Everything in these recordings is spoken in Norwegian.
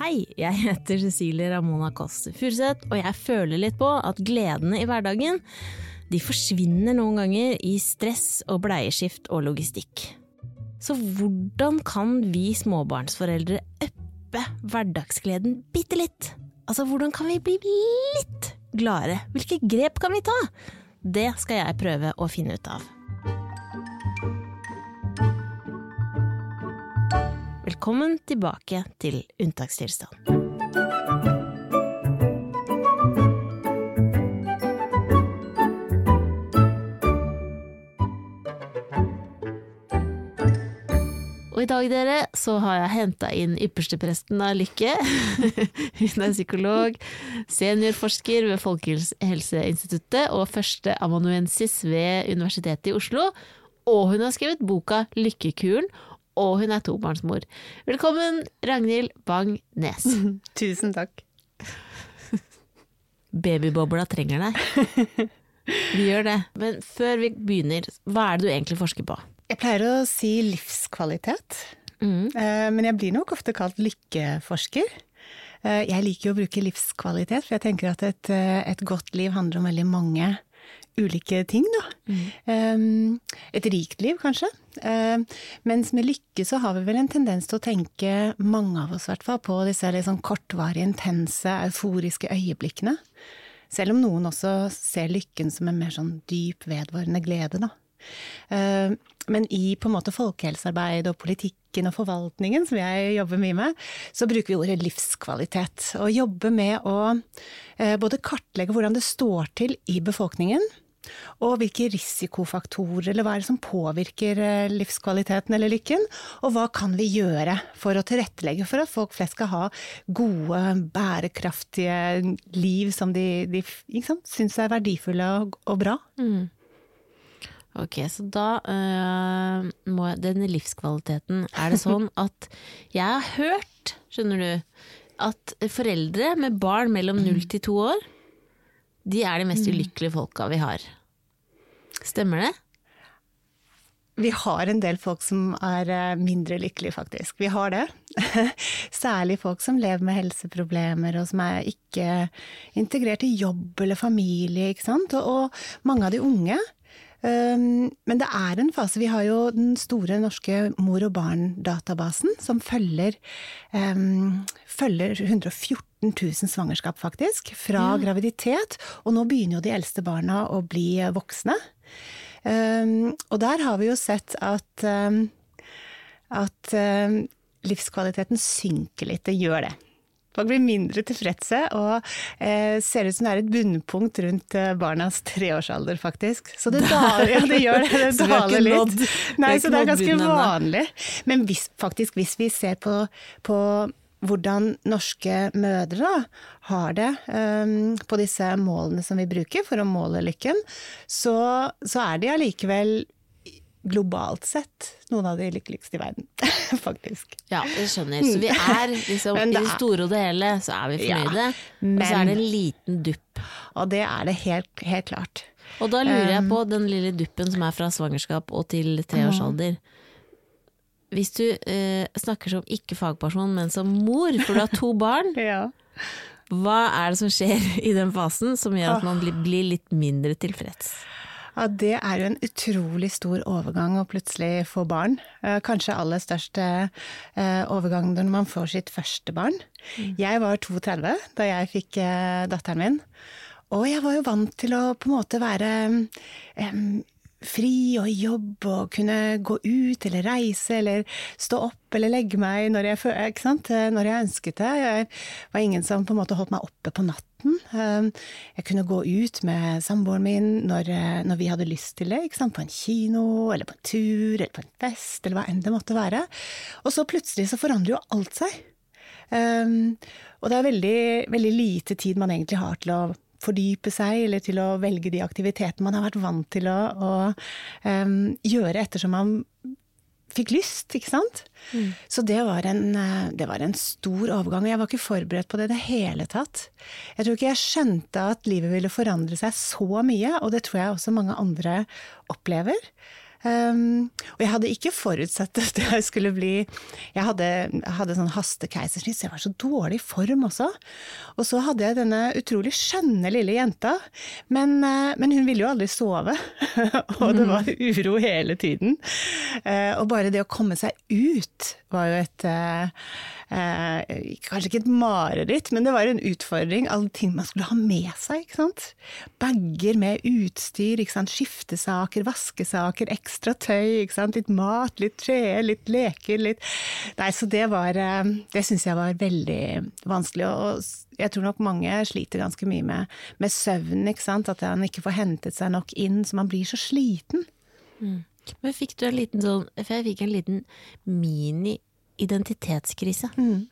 Hei, jeg heter Cecilie Ramona Kåss Furuseth, og jeg føler litt på at gledene i hverdagen de forsvinner noen ganger i stress og bleieskift og logistikk. Så hvordan kan vi småbarnsforeldre uppe hverdagsgleden bitte litt? Altså, hvordan kan vi bli litt gladere? Hvilke grep kan vi ta? Det skal jeg prøve å finne ut av. Velkommen tilbake til unntakstilstand. I dag, dere, så har jeg henta inn ypperstepresten av Lykke. Hun er psykolog, seniorforsker ved Folkehelseinstituttet og førsteamanuensis ved Universitetet i Oslo. Og hun har skrevet boka Lykkekuren, og hun er tobarnsmor. Velkommen, Ragnhild Bang-Nes. Tusen takk. Babybobla trenger deg. Vi gjør det. Men før vi begynner, hva er det du egentlig forsker på? Jeg pleier å si livskvalitet, Mm. eh, men jeg blir nok ofte kalt lykkeforsker. Eh, Jeg liker jo å bruke livskvalitet, for jeg tenker at et, eh, et godt liv handler om veldig mange ulike ting, da. Mm. Et rikt liv, kanskje. Um, Mens med lykke så har vi vel en tendens til å tenke, mange av oss i hvert fall, på disse sånn kortvarige, intense, euforiske øyeblikkene. Selv om noen også ser lykken som en mer sånn dyp, vedvarende glede, da. Eh, Men i på en måte folkehelsearbeid og politikken og forvaltningen, som jeg jobber mye med, så bruker vi ordet livskvalitet. Og jobber med å eh, både kartlegge hvordan det står til i befolkningen, og hvilke risikofaktorer eller hva er det som påvirker eh, livskvaliteten eller lykken, og hva kan vi gjøre for å tilrettelegge for at folk flest skal ha gode, bærekraftige liv som de, de sant, syns er verdifulle og, og bra. Ok, så da øh, må jeg Den livskvaliteten, er det sånn at Jeg har hørt, skjønner du, at foreldre med barn mellom null til to år, de er de mest ulykkelige folka vi har. Stemmer det? Vi har en del folk som er eh, mindre lykkelige, faktisk. Vi har det. Særlig folk som lever med helseproblemer, og som er ikke integrert i jobb eller familie, ikke sant. Og, og mange av de unge. Um, Men det er en fase. Vi har jo den store norske mor og barn-databasen, som følger, um, følger 114 000 svangerskap, faktisk. Fra graviditet. Og nå begynner jo de eldste barna å bli voksne. Um, og der har vi jo sett at, um, at um, livskvaliteten synker litt. Det gjør det. Folk blir mindre tilfredse og eh, ser ut som det er et bunnpunkt rundt eh, barnas treårsalder, faktisk. Så det daler, ja, det gjør det. Det daler litt. Nei, så det er ganske vanlig. Men hvis, faktisk, hvis vi ser på, på hvordan norske mødre da, har det um, på disse målene som vi bruker for å måle lykken, så, så er de allikevel globalt sett noen av de lykkeligste i verden, faktisk. Ja, jeg skjønner. Så vi er liksom er, I det store og det hele så er vi Ja, men, og så er det en liten dupp. Og det er det helt, helt klart. Og da lurer jeg på den lille duppen som er fra svangerskap og til treårsalder. Hvis du eh, snakker som ikke fagperson, men som mor, for du har to barn, Ja. hva er det som skjer i den fasen som gjør at man blir, blir litt mindre tilfreds? Ja, det er jo en utrolig stor overgang å plutselig få barn. Eh, Kanskje aller størst eh, overgang når man får sitt første barn. Jeg var 32 da jeg fikk eh, datteren min. Og jeg var jo vant til å på en måte være fri og jobb og kunne gå ut eller reise eller stå opp eller legge meg når jeg, ikke sant? Eh, når jeg ønsket det. Jeg var ingen som på en måte holdt meg oppe på natten. Um, Jeg kunne gå ut med samboeren min når, eh, når vi hadde lyst til det. På en kino, eller på en tur, eller på en fest, eller hva enn det måtte være. Og så plutselig så forandrer jo alt seg. Og det er veldig, veldig lite tid man egentlig har til å fordype seg, eller til å velge de aktivitetene man har vært vant til å, å um, gjøre ettersom man fikk lyst, ikke sant. Så det var, en, eh, det var en stor overgang, og jeg var ikke forberedt på det i det hele tatt. Jeg tror ikke jeg skjønte at livet ville forandre seg så mye, og det tror jeg også mange andre opplever. Um, og jeg hadde ikke forutsett at jeg skulle bli Jeg hadde, hadde sånn hastekeisersnitt, så jeg var så dårlig i form også. Og så hadde jeg denne utrolig skjønne lille jenta, men, uh, men hun ville jo aldri sove. og det var uro hele tiden. Uh, og bare det å komme seg ut var jo et uh, eh, Kanskje ikke et mareritt, men det var en utfordring. Alle ting man skulle ha med seg. ikke sant? Bager med utstyr, ikke sant? skiftesaker, vaskesaker, ekstra tøy. ikke sant? Litt mat, litt treer, litt leker. litt... Nei, så det var eh, Det syns jeg var veldig vanskelig. Og jeg tror nok mange sliter ganske mye med, med søvn, ikke sant. At han ikke får hentet seg nok inn, så man blir så sliten. Mm. Men fikk du en liten sånn For jeg fikk en liten mini identitetskrise. Mm.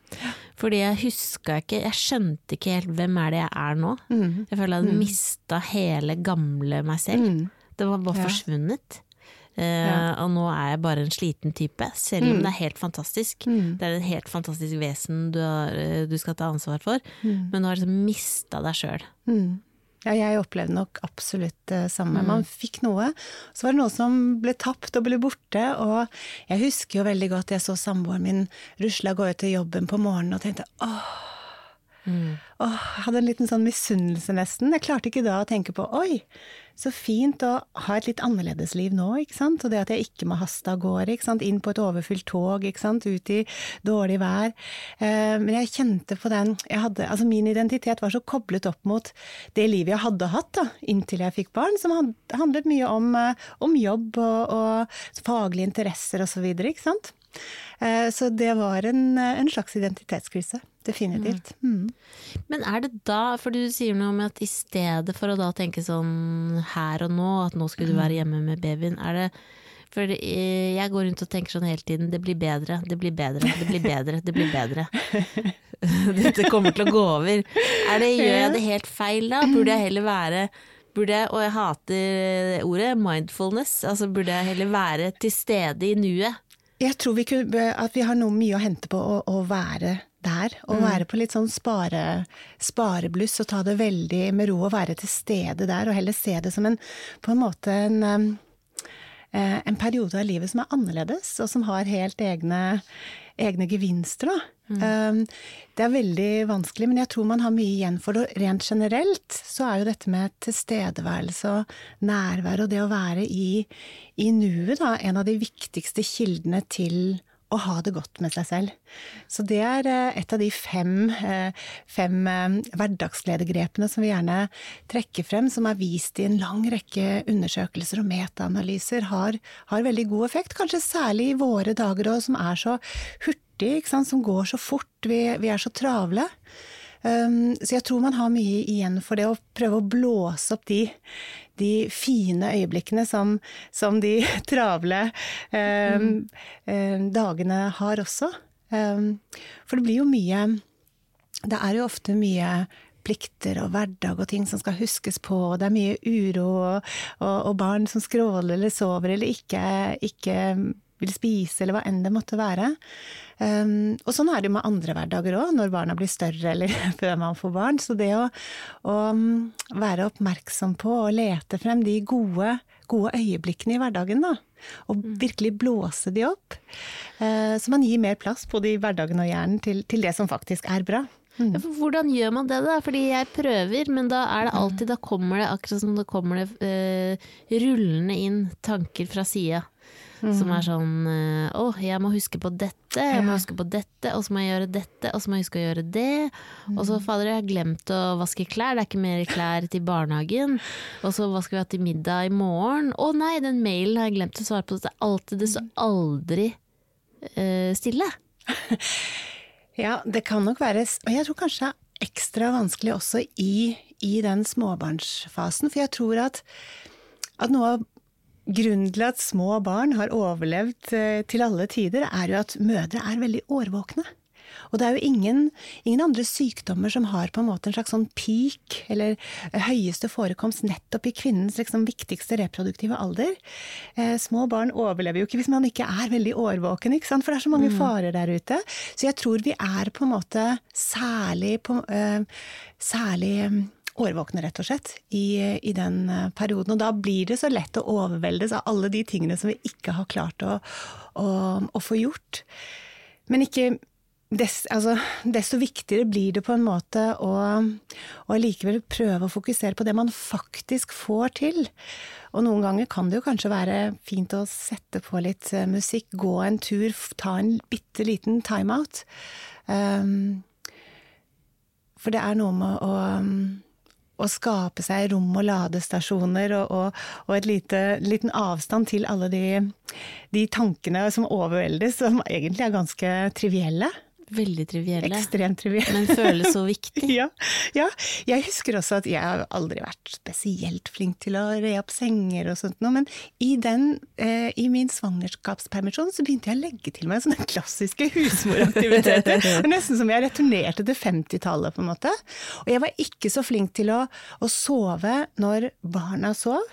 Fordi jeg huska ikke Jeg skjønte ikke helt hvem er det jeg er nå. Mm. Jeg føler jeg hadde mm. mista hele gamle meg selv. Mm. Det var bare ja. forsvunnet. Uh, ja. Og nå er jeg bare en sliten type, selv om mm. det er helt fantastisk. Mm. Det er et helt fantastisk vesen du, har, eh, du skal ta ansvar for, men du har liksom mista deg sjøl. Ja, jeg opplevde nok absolutt det samme. Mm. Man fikk noe, så var det noe som ble tapt og ble borte. Og jeg husker jo veldig godt jeg så samboeren min rusle av gårde til jobben på morgenen og tenkte åh. Mm. Åh, jeg hadde en liten sånn misunnelse nesten. Jeg klarte ikke da å tenke på oi, så fint å ha et litt annerledes liv nå, ikke sant. Og det at jeg ikke må haste av gårde, ikke sant. Inn på et overfylt tog, ikke sant. Ut i dårlig vær. Eh, men jeg kjente på den jeg hadde, Altså min identitet var så koblet opp mot det livet jeg hadde hatt da, inntil jeg fikk barn, som handlet mye om, eh, om jobb og, og faglige interesser videre, ikke sant. Eh, så det var en, en slags identitetskrise. Definitivt. Mm. mm. Men er det da, for du sier noe om at i stedet for å da tenke sånn her og nå, at nå skulle du være hjemme med babyen, er det for jeg går rundt og tenker sånn hele tiden, det blir bedre, det blir bedre, det blir bedre, det blir bedre. Dette kommer til å gå over. Er det, gjør jeg det helt feil da? Burde jeg heller være Burde jeg, og jeg hater ordet, mindfulness, altså burde jeg heller være til stede i nuet? Jeg tror vi kunne, at vi har noe mye å hente på å, å være der. Og mm. være på litt sånn spare, sparebluss og ta det veldig med ro og være til stede der. Og heller se det som en, på en måte en, eh, en periode av livet som er annerledes, og som har helt egne, egne gevinster. da. Mm. Det er veldig vanskelig, men jeg tror man har mye igjen for det. Rent generelt så er jo dette med tilstedeværelse og nærvær og det å være i, i nuet da, en av de viktigste kildene til å ha det godt med seg selv. Så det er eh, et av de fem, eh, fem eh, hverdagsgledegrepene som vi gjerne trekker frem, som er vist i en lang rekke undersøkelser og metaanalyser, har, har veldig god effekt. Kanskje særlig i våre dager òg, som er så hurtig som går så fort. Vi, vi er så travle. Um, så jeg tror man har mye igjen for det å prøve å blåse opp de, de fine øyeblikkene som, som de travle um, mm. um, dagene har også. for det blir jo mye Det er jo ofte mye plikter og hverdag og ting som skal huskes på, og det er mye uro og, og, og barn som skråler eller sover eller ikke, ikke vil spise, eller hva enn det måtte være. Um, og sånn er det jo med andre hverdager òg, når barna blir større eller før man får barn. Så det å, å um, være oppmerksom på og lete frem de gode, gode øyeblikkene i hverdagen, da. Og mm. virkelig blåse de opp. Uh, så man gir mer plass på de hverdagene og hjernen til, til det som faktisk er bra. Mm. Hvordan gjør man det, da? Fordi jeg prøver, men da er det alltid Da kommer det akkurat som det kommer det uh, rullende inn tanker fra sida. Mm. Som er sånn eh, Å, jeg må huske på dette, jeg må huske på dette, og så må jeg gjøre dette, og så må jeg huske å gjøre det. Mm. Og så fader, jeg har glemt å vaske klær, det er ikke mer klær til barnehagen. Og så hva skal vi ha til middag i morgen? Å nei, den mailen har jeg glemt å svare på. Det er alltid, det står aldri uh, stille. ja, det kan nok være Og jeg tror kanskje det er ekstra vanskelig også i, i den småbarnsfasen, for jeg tror at at noe av Grunnen til at små barn har overlevd eh, til alle tider, er jo at mødre er veldig årvåkne. Og det er jo ingen, ingen, andre sykdommer som har på en måte en slags sånn peak, eller høyeste forekomst nettopp i kvinnens liksom, viktigste reproduktive alder. Eh, små barn overlever jo ikke hvis man ikke er veldig årvåken, for det er så mange mm. farer der ute. Så jeg tror vi er på en måte særlig, på, eh, særlig årvåkne, rett og slett, i, i, den eh, perioden. Og da blir det så lett å overveldes av alle de tingene som vi ikke har klart å, å, å få gjort. Men ikke des, altså, desto viktigere blir det på en måte å, å likevel prøve å fokusere på det man faktisk får til. Og noen ganger kan det jo kanskje være fint å sette på litt eh, musikk, gå en tur, ta en bitte liten timeout. Um, for det er noe med å å skape seg rom- og ladestasjoner og, og, og et lite, liten avstand til alle de, de tankene som overveldes, som egentlig er ganske trivielle. Veldig trivielle. Ekstremt trivielle. Men føles så viktig. ja, ja, Jeg husker også at jeg har aldri vært spesielt flink til å re opp senger og sånt noe, men i, den, eh, i min svangerskapspermisjon så begynte jeg å legge til meg sånne klassiske husmoraktiviteter. Nesten som jeg returnerte til 50-tallet, på en måte. Og jeg var ikke så flink til å, å sove når barna sov.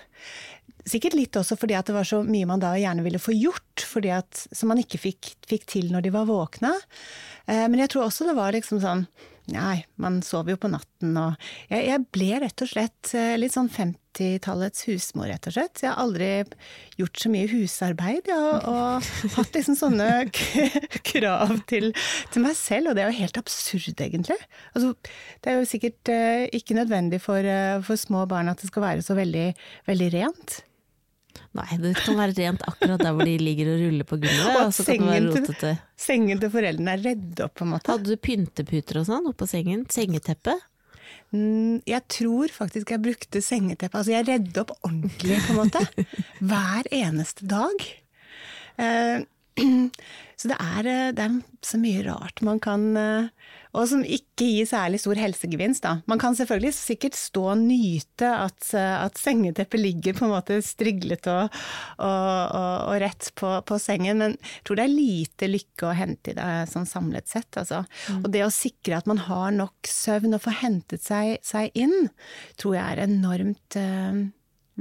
Sikkert litt også fordi det var så mye man da gjerne ville få gjort, at, som man ikke fikk, fikk, til når de var våkne. Eh, men jeg tror også det var liksom sånn Nei, man sover jo på natten og jeg, jeg, ble rett og slett eh, litt sånn 50-tallets husmor, rett og slett. Jeg har aldri gjort så mye husarbeid, ja, og, hatt liksom sånne krav til, til, meg selv, og det er jo helt absurd, egentlig. Altså, det er jo sikkert uh, ikke nødvendig for, uh, for, små barn at det skal være så veldig, veldig rent. Nei, det kan være rent akkurat der hvor de ligger og ruller på gulvet. Og så sengen, det. Sengen til foreldrene er redd opp, på en måte. Hadde du pynteputer og sånn oppå sengen? Sengeteppe? Mm, jeg tror faktisk jeg brukte sengeteppe. Altså jeg redde opp ordentlig, på en måte. Hver eneste dag. Eh, så det er, eh, det er, så mye rart man kan eh, Og som ikke gir særlig stor helsegevinst, da. Man kan selvfølgelig sikkert stå og nyte at, at sengeteppet ligger på en måte striglet og, og, og, og rett på, på, sengen, men jeg tror det er lite lykke å hente i det sånn samlet sett, altså. Mm. Og det å sikre at man har nok søvn og får hentet seg, seg inn, tror jeg er enormt uh,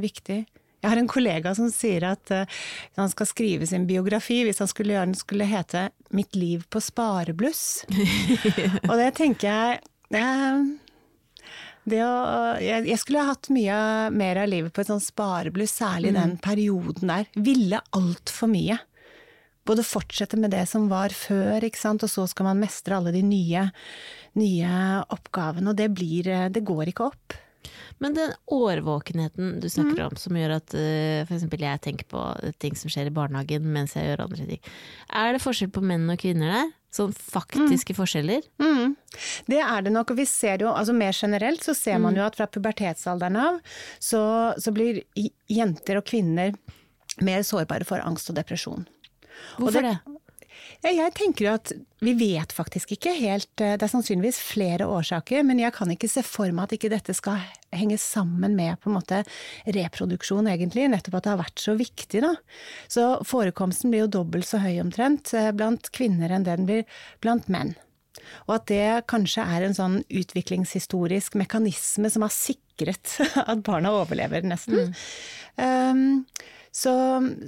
viktig. Jeg har en kollega som sier at uh, han skal skrive sin biografi, hvis han skulle gjøre den, skulle hete 'Mitt liv på sparebluss'. og det tenker jeg det, å, jeg, jeg, skulle ha hatt mye mer av livet på et sånt sparebluss, særlig mm. den perioden der. Ville altfor mye. Både fortsette med det som var før, ikke sant? og så skal man mestre alle de nye, nye oppgavene. Og det blir Det går ikke opp. Men den årvåkenheten du snakker mm. om, som gjør at uh, f.eks. jeg tenker på ting som skjer i barnehagen mens jeg gjør andre ting. Er det forskjell på menn og kvinner der? Sånn faktiske mm. forskjeller? Mm. Det er det nok, og vi ser jo, altså mer generelt så ser man mm. jo at fra pubertetsalderen av så, så blir jenter og kvinner mer sårbare for angst og depresjon. Hvorfor og det? det? Jeg tenker jo at vi vet faktisk ikke helt eh, Det er sannsynligvis flere årsaker, men jeg kan ikke se for meg at ikke dette skal henge sammen med på en måte reproduksjon, egentlig. Nettopp at det har vært så viktig, da. Så forekomsten blir jo dobbelt så høy omtrent eh, blant kvinner enn den blir blant menn. Og at det kanskje er en sånn utviklingshistorisk mekanisme som har sikret at barna overlever, nesten. Mm. Um, så,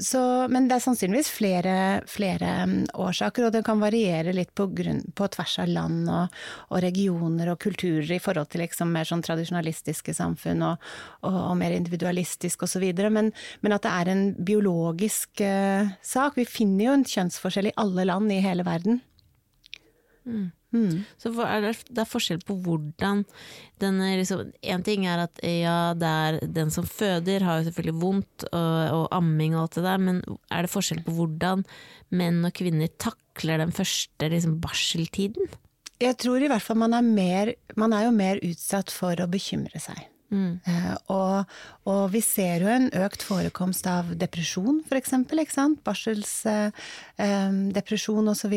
så, men det er sannsynligvis flere, flere, mm, årsaker, og det kan variere litt på, grunn, på tvers av land og, og, regioner og kulturer i forhold til liksom mer sånn tradisjonalistiske samfunn og, og, og mer individualistisk osv. Men, men at det er en biologisk uh, sak. Vi finner jo en kjønnsforskjell i alle land i hele verden. Mm. Mm. Så er det, det, er forskjell på hvordan denne liksom, En ting er at ja, det er den som føder, har jo selvfølgelig vondt, og, og, amming og alt det der, men er det forskjell på hvordan menn og kvinner takler den første liksom, barseltiden? Jeg tror i hvert fall man er mer Man er jo mer utsatt for å bekymre seg. Mm. Uh, og, og, vi ser jo en økt forekomst av depresjon, for eksempel. Barselsdepresjon uh, um, osv.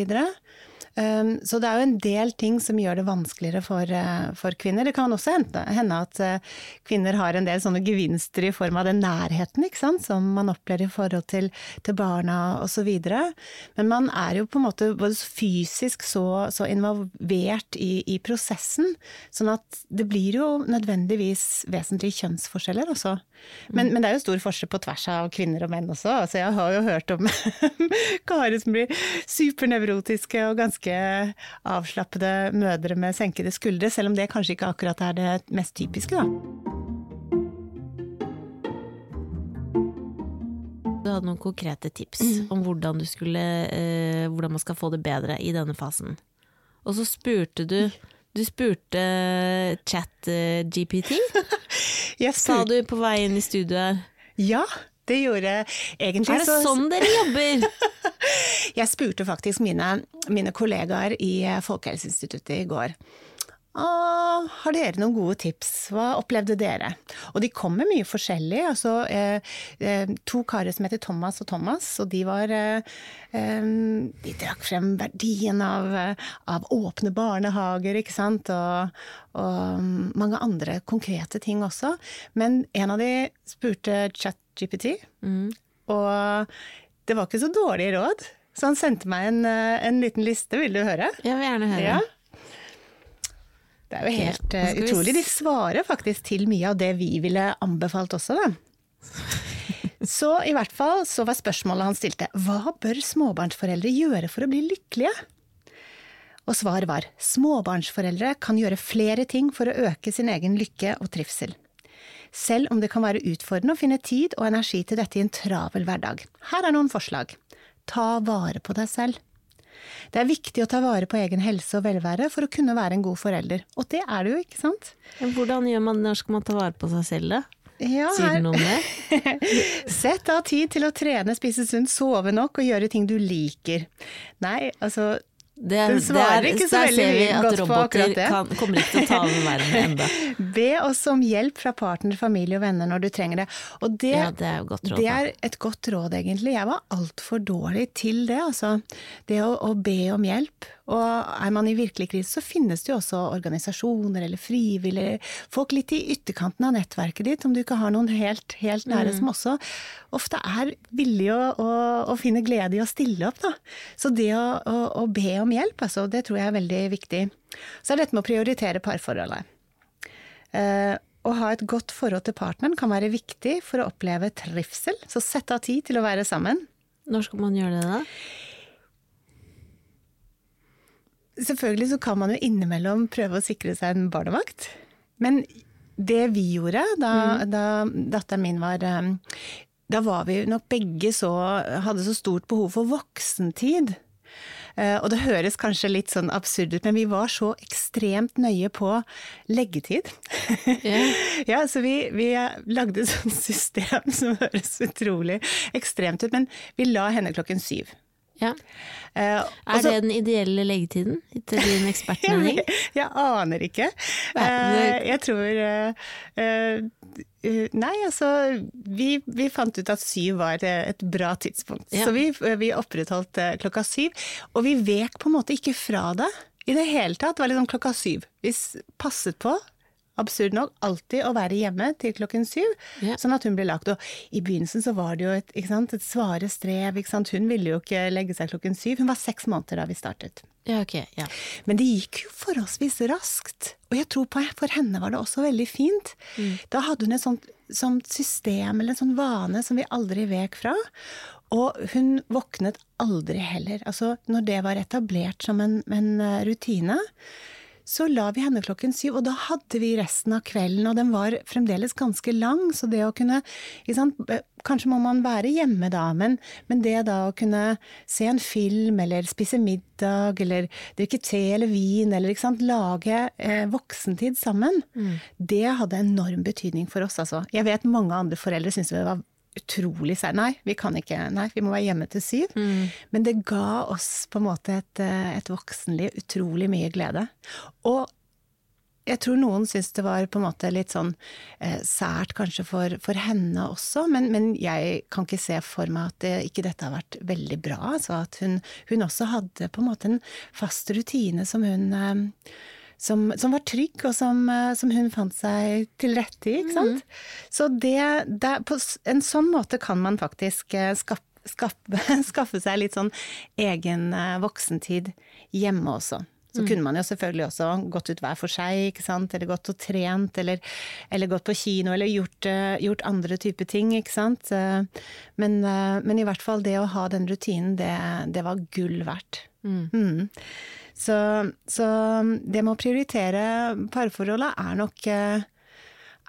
Um, så det er jo en del ting som gjør det vanskeligere for, uh, for kvinner. Det kan også hende at uh, kvinner har en del sånne gevinster i form av den nærheten ikke sant? som man opplever i forhold til, til barna osv. Men man er jo på en måte både fysisk så, så involvert i, i, prosessen, sånn at det blir jo nødvendigvis vesentlige kjønnsforskjeller også. Men, mm. men, det er jo stor forskjell på tvers av kvinner og menn også. Altså, jeg har jo hørt om karer som blir supernevrotiske og ganske ganske avslappede mødre med senkede skuldre, selv om det kanskje ikke akkurat er det mest typiske, da. Du hadde noen konkrete tips om hvordan, du skulle, eh, hvordan man skal få det bedre i denne fasen. Og så spurte du Du spurte chat eh, sa du på vei inn i studio her. ja, det gjorde egentlig Er det så sånn dere jobber? Jeg spurte faktisk mine, mine kollegaer i eh, Folkehelseinstituttet i går. Ah, har dere noen gode tips? Hva opplevde dere? Og de kom med mye forskjellig. Altså, eh, eh, to karer som heter Thomas og Thomas, og de var eh, eh, De drakk frem verdien av, av åpne barnehager, ikke sant, og, og mange andre konkrete ting også. Men en av de spurte ChatGPT, Mm. og det var ikke så dårlige råd. Så han sendte meg en, eh, en liten liste, vil du høre? Jeg vil gjerne høre. Ja. Det er jo helt nå eh, utrolig. De svarer faktisk til mye av det vi ville anbefalt også, da. Så i hvert fall så var spørsmålet han stilte, hva bør småbarnsforeldre gjøre for å bli lykkelige? Og svaret var, småbarnsforeldre kan gjøre flere ting for å øke sin egen lykke og trivsel. Selv om det kan være utfordrende å finne tid og energi til dette i en travel hverdag. Her er noen forslag. Ta vare på deg selv. Det er viktig å ta vare på egen helse og velvære for å kunne være en god forelder. Og det er det jo, ikke sant? Men Hvordan gjør man når skal man ta vare på seg selv, da? Ja, Sier du noe om det? Sett av tid til å trene, spise sunt, sove nok og gjøre ting du liker. Nei, altså Det Den svarer er- ikke så der veldig ser vi at godt på roboter akkurat det. kan, kommer ikke til å ta over verden ennå. Be oss om hjelp fra partner, familie og venner når du trenger det. Og det, Ja, det er råd. det er et godt råd, egentlig. Jeg var altfor dårlig til det, altså. Det å, å be om hjelp. Og er man i virkelig krise, så finnes det jo også organisasjoner eller frivillige, folk litt i ytterkanten av nettverket ditt, om du ikke har noen helt, helt nære som også ofte er villige å, å, å finne glede i å stille opp, da. Så det å, å be om hjelp, altså, det tror jeg er veldig viktig. Så er dette med å prioritere parforholdet. Uh, å ha et godt forhold til partneren kan være viktig for å oppleve trivsel, så sett av tid til å være sammen. Når skal man gjøre det, da? Selvfølgelig så kan man jo innimellom prøve å sikre seg en barnevakt. Men det vi gjorde da, da datteren min var eh, Da var vi nok begge så Hadde så stort behov for voksentid. Eh, Og det høres kanskje litt sånn absurd ut, men vi var så ekstremt nøye på leggetid. Ja. Ja, så vi, vi lagde et sånt system som høres utrolig ekstremt ut, men vi la henne klokken syv. Ja. Uh, Er også, det den ideelle leggetiden til din ekspertmening? jeg, jeg aner ikke. Uh, jeg tror uh, Nei, altså vi, vi fant ut at syv var et bra tidspunkt. Ja. Så vi, vi opprettholdt klokka syv. Og vi vek på en måte ikke fra det i det hele tatt. Det var liksom klokka syv. Vi passet på. Absurd nok, alltid å være hjemme til klokken syv, yeah. sånn at hun ble lagt. Og i begynnelsen så var det jo et, sant, et svare strev. Hun ville jo ikke legge seg klokken syv. Hun var seks måneder da vi startet. Ja, ok. Ja. Men det gikk jo forholdsvis raskt. Og jeg tror på for henne var det også veldig fint. Da hadde hun et sånt, sånt system eller en sånn vane som vi aldri vek fra. Og hun våknet aldri heller. Altså når det var etablert som en, en eh, rutine, så la vi henne klokken syv, og da hadde vi resten av kvelden, og den var fremdeles ganske lang, så det å kunne sant, eh, Kanskje må man være hjemme da, men, men det da å kunne se en film, eller spise middag, eller drikke te eller vin, eller sant, lage eh, voksentid sammen, det hadde enorm betydning for oss, altså. Jeg vet mange andre foreldre syntes det var utrolig sær. Nei, vi kan ikke, nei, vi må være hjemme til syv. Men det ga oss på en måte et, eh, et voksenliv utrolig mye glede. Og jeg tror noen syns det var på en måte litt sånn eh, sært kanskje for, for henne også, men, men jeg kan ikke se for meg at det, ikke dette har vært veldig bra. Altså at hun, hun også hadde på en måte en fast rutine som hun eh, som, som var trygg, og som, eh, som hun fant seg til rette i, ikke sant. Så det, det, på en sånn måte kan man faktisk skape skaffe, skaffe, skaffe seg litt sånn egen eh, voksentid hjemme også. Så mm. kunne man jo selvfølgelig også gått ut hver for seg, ikke sant, eller gått og trent, eller, eller gått på kino, eller gjort, gjort, andre typer ting, ikke sant. Men, men, i hvert fall det å ha den rutinen, det, det var gull verdt. Mm. Mm. Så, så, det med å prioritere parforholdet er nok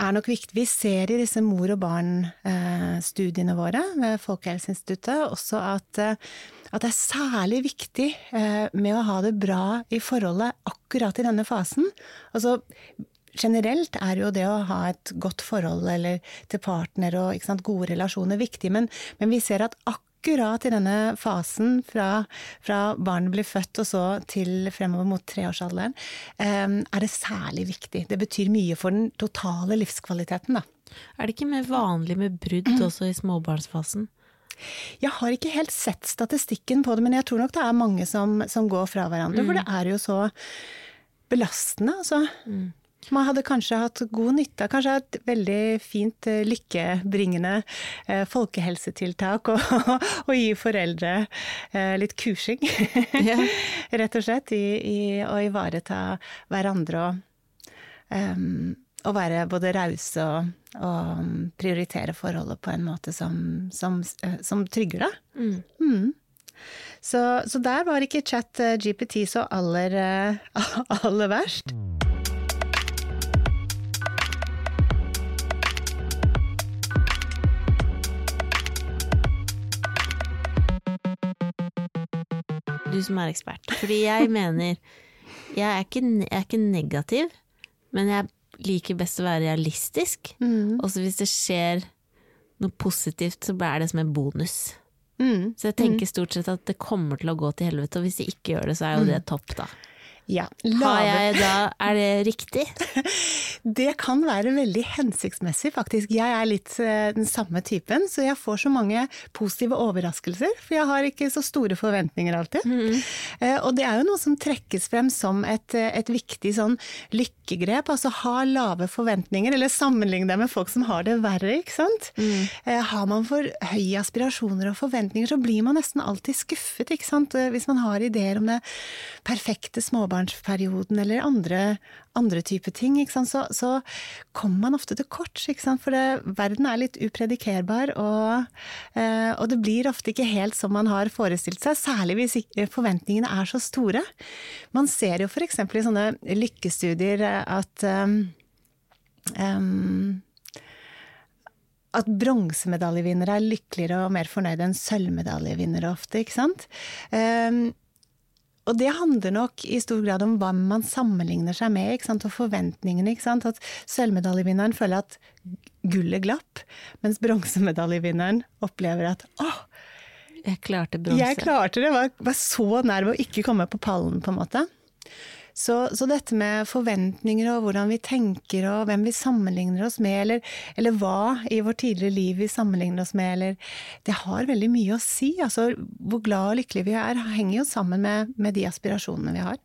er nok viktig. Vi ser i disse mor og barn-studiene våre ved Folkehelseinstituttet også at, at, det er særlig viktig eh, med å ha det bra i forholdet akkurat i denne fasen. Altså, generelt er jo det å ha et godt forhold til partner og sant, gode relasjoner viktig, men, men vi ser at akkurat akkurat i denne fasen fra, fra barnet blir født og så til fremover mot treårsalderen, eh, er det særlig viktig. Det betyr mye for den totale livskvaliteten, da. Er det ikke mer vanlig med brudd også i småbarnsfasen? Jeg har ikke helt sett statistikken på det, men jeg tror nok det er mange som, som går fra hverandre. Mm. For det er jo så belastende, altså. Mm. Man hadde kanskje hatt god nytte av kanskje et veldig fint eh, lykkebringende eh, folkehelsetiltak å gi foreldre eh, litt kursing, yeah. rett og slett, i, i, å ivareta hverandre og, um, å være både rause og, og, prioritere forholdet på en måte som, som, som trygger deg. Mm. Mm. Så, så, der var ikke chat GPT så aller, aller verst. Du som er ekspert. Fordi jeg mener Jeg er ikke, jeg er ikke negativ, men jeg liker best å være realistisk. Mm. Og hvis det skjer noe positivt, så er det som en bonus. Mm. Så jeg tenker mm. stort sett at det kommer til å gå til helvete, og hvis det ikke gjør det, så er jo det mm. topp, da. Ja, Har jeg da, er det riktig? Det kan være veldig hensiktsmessig, faktisk. Jeg er litt eh, den samme typen, så jeg får så mange positive overraskelser. For jeg har ikke så store forventninger alltid. Mm. Og det er jo noe som trekkes frem som et, eh, et viktig sånn lykkegrep. Altså ha lave forventninger, eller sammenligne det med folk som har det verre, ikke sant. Mm. Har man for høye aspirasjoner og forventninger, så blir man nesten alltid skuffet, ikke sant. Hvis man har ideer om det perfekte småbarnet småbarnsperioden eller andre, andre typer ting, så, så, kommer man ofte til kort. For det, verden er litt upredikerbar, og, eh, og, det blir ofte ikke helt som man har forestilt seg, særlig hvis forventningene er så store. Man ser jo f.eks. i sånne lykkestudier at um, um, at bronsemedaljevinnere er lykkeligere og mer fornøyde enn sølvmedaljevinnere ofte, ikke sant. Um, og det handler nok i stor grad om hva man sammenligner seg med, og forventningene. At sølvmedaljevinneren føler at gullet glapp, mens bronsemedaljevinneren opplever at åh, jeg klarte bronse. Jeg klarte det, var, var så nær ved å ikke komme på pallen, på en måte. Så, så, dette med forventninger og hvordan vi tenker og hvem vi sammenligner oss med, eller, eller, hva i vårt tidligere liv vi sammenligner oss med, eller Det har veldig mye å si. Altså hvor glad og lykkelig vi er, henger jo sammen med, med de aspirasjonene vi har.